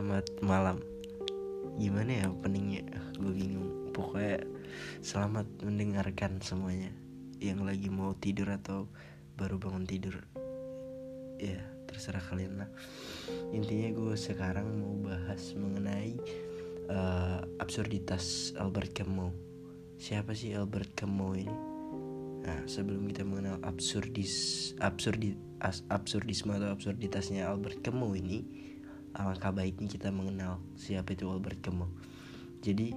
Selamat malam. Gimana ya openingnya? Gue bingung. Pokoknya selamat mendengarkan semuanya. Yang lagi mau tidur atau baru bangun tidur. Ya terserah kalian lah. Intinya gue sekarang mau bahas mengenai uh, Absurditas Albert Camus. Siapa sih Albert Camus ini? Nah sebelum kita mengenal absurdis absurdi, as, absurdisme atau absurditasnya Albert Camus ini alangkah baiknya kita mengenal siapa itu Albert Camus. Jadi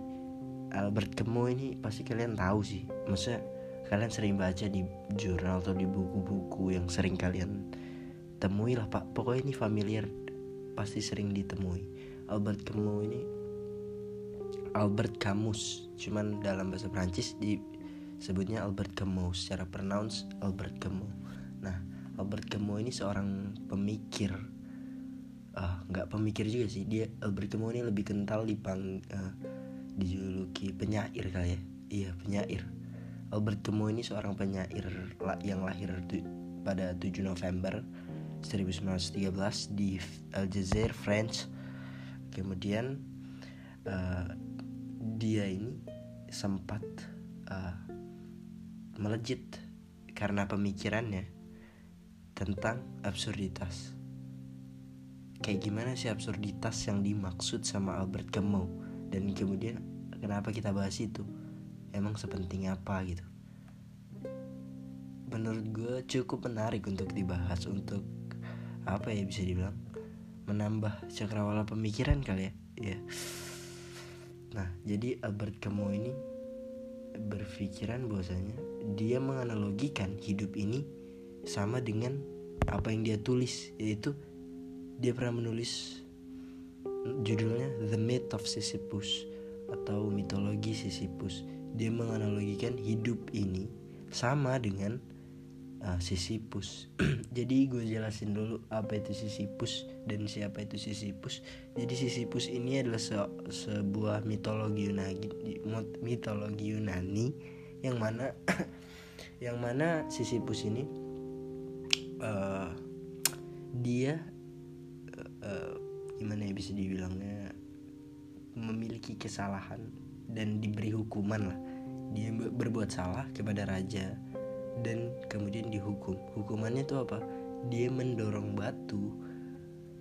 Albert Camus ini pasti kalian tahu sih. Maksudnya kalian sering baca di jurnal atau di buku-buku yang sering kalian temui lah pak. Pokoknya ini familiar pasti sering ditemui. Albert Camus ini Albert Camus, cuman dalam bahasa Prancis disebutnya Albert Camus secara pronounce Albert Camus. Nah, Albert Camus ini seorang pemikir nggak pemikir juga sih. Dia Albert Camus ini lebih kental di pang uh, dijuluki penyair kali ya. Iya penyair. Albert Camus ini seorang penyair yang lahir pada 7 November 1913 di Aljazair French kemudian uh, dia ini sempat uh, melejit karena pemikirannya tentang absurditas kayak gimana sih absurditas yang dimaksud sama Albert Camus? Dan kemudian kenapa kita bahas itu? Emang sepenting apa gitu? Menurut gue cukup menarik untuk dibahas untuk apa ya bisa dibilang menambah cakrawala pemikiran kali ya. Ya nah jadi Albert Camus ini berpikiran bahwasanya dia menganalogikan hidup ini sama dengan apa yang dia tulis yaitu dia pernah menulis judulnya The Myth of Sisyphus atau mitologi Sisyphus. Dia menganalogikan hidup ini sama dengan uh, Sisyphus. Jadi gue jelasin dulu apa itu Sisyphus dan siapa itu Sisyphus. Jadi Sisyphus ini adalah se sebuah mitologi Yunani, mitologi Yunani yang mana yang mana Sisyphus ini uh, dia uh, gimana ya bisa dibilangnya? Memiliki kesalahan dan diberi hukuman lah. Dia berbuat salah kepada raja dan kemudian dihukum. Hukumannya itu apa? Dia mendorong batu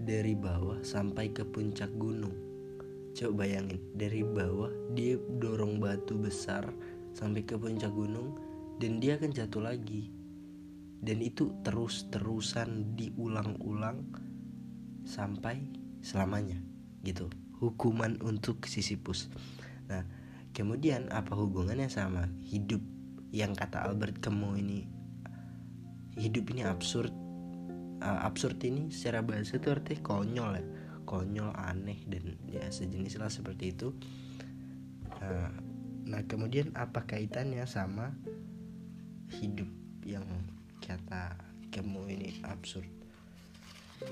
dari bawah sampai ke puncak gunung. Coba bayangin dari bawah dia dorong batu besar sampai ke puncak gunung dan dia akan jatuh lagi. Dan itu terus-terusan diulang-ulang sampai selamanya gitu. Hukuman untuk Sisyphus nah kemudian apa hubungannya sama hidup yang kata Albert Camus ini? Hidup ini absurd uh, absurd ini secara bahasa itu artinya konyol ya. Konyol aneh dan ya sejenis lah seperti itu. Uh, nah kemudian apa kaitannya sama hidup yang kata Camus ini absurd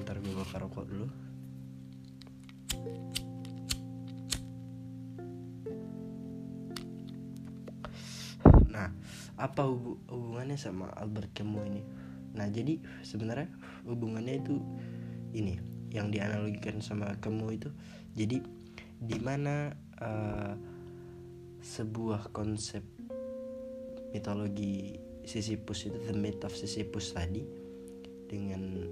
ntar gue bakar rokok dulu. Nah apa hub hubungannya sama Albert Camus ini? Nah jadi sebenarnya hubungannya itu ini yang dianalogikan sama Camus itu. Jadi di mana uh, sebuah konsep mitologi Sisyphus itu the myth of Sisyphus tadi dengan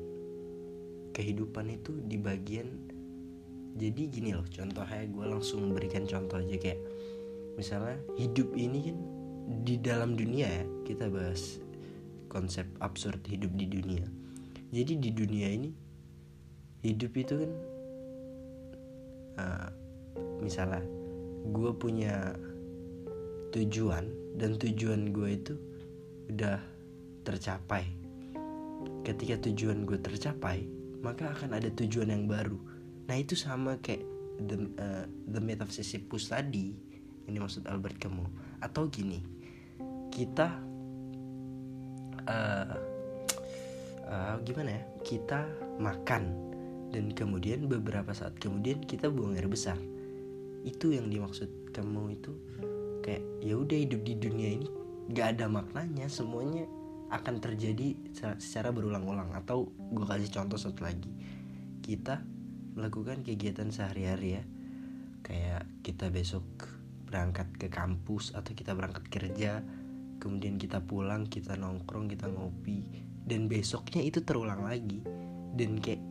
kehidupan itu di bagian jadi gini loh contohnya gue langsung berikan contoh aja kayak misalnya hidup ini kan di dalam dunia ya kita bahas konsep absurd hidup di dunia. Jadi di dunia ini hidup itu kan uh, misalnya gue punya tujuan dan tujuan gue itu udah tercapai. Ketika tujuan gue tercapai maka akan ada tujuan yang baru. Nah itu sama kayak the uh, the myth of Sisyphus tadi. Ini maksud Albert Camus. Atau gini kita uh, uh, gimana ya? Kita makan dan kemudian beberapa saat kemudian kita buang air besar. Itu yang dimaksud kamu itu kayak ya udah hidup di dunia ini gak ada maknanya semuanya akan terjadi secara berulang-ulang. Atau gue kasih contoh satu lagi. Kita melakukan kegiatan sehari-hari ya. Kayak kita besok berangkat ke kampus atau kita berangkat kerja kemudian kita pulang kita nongkrong kita ngopi dan besoknya itu terulang lagi. Dan kayak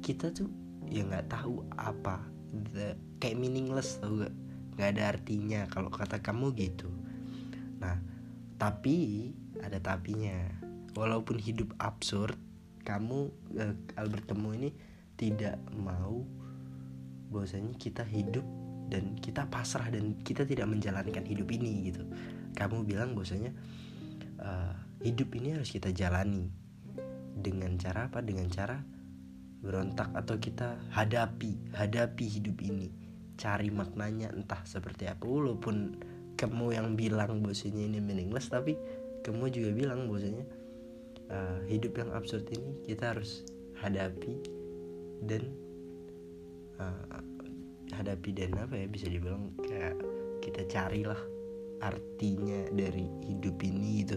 kita tuh ya nggak tahu apa. The, kayak meaningless tau gak nggak ada artinya kalau kata kamu gitu. Nah tapi ada tapinya. Walaupun hidup absurd kamu eh, Albert Temu ini tidak mau bahwasanya kita hidup dan kita pasrah dan kita tidak menjalankan hidup ini gitu. Kamu bilang bahwasanya uh, hidup ini harus kita jalani. Dengan cara apa? Dengan cara berontak atau kita hadapi hadapi hidup ini. Cari maknanya entah seperti apa walaupun kamu yang bilang bahwasanya ini meaningless tapi kamu juga bilang bahwasanya uh, hidup yang absurd ini kita harus hadapi dan uh, hadapi dan apa ya bisa dibilang kayak kita carilah artinya dari hidup ini itu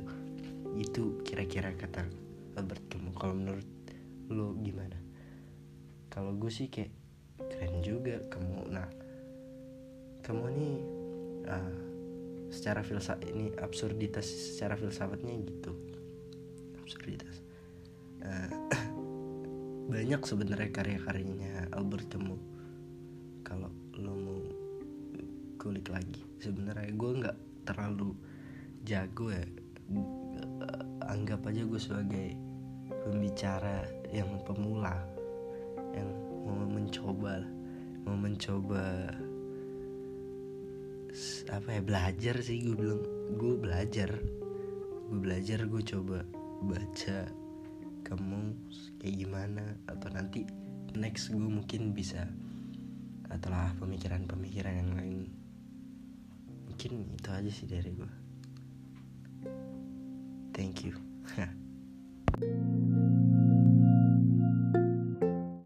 itu kira-kira kata Albert kamu kalau menurut lo gimana? Kalau gue sih kayak keren juga kamu nah kamu nih uh, secara filsafat ini absurditas secara filsafatnya gitu. Absurditas. Uh, banyak sebenarnya karya-karyanya Albert Camus. Kalau lo mau kulik lagi sebenarnya gue nggak terlalu jago ya. Anggap aja gue sebagai pembicara yang pemula yang mau mencoba mau mencoba apa ya belajar sih gue bilang gue belajar. Gue belajar gue coba baca kamu kayak gimana atau nanti next gue mungkin bisa atau pemikiran-pemikiran yang lain. Mungkin itu aja sih dari gue thank you.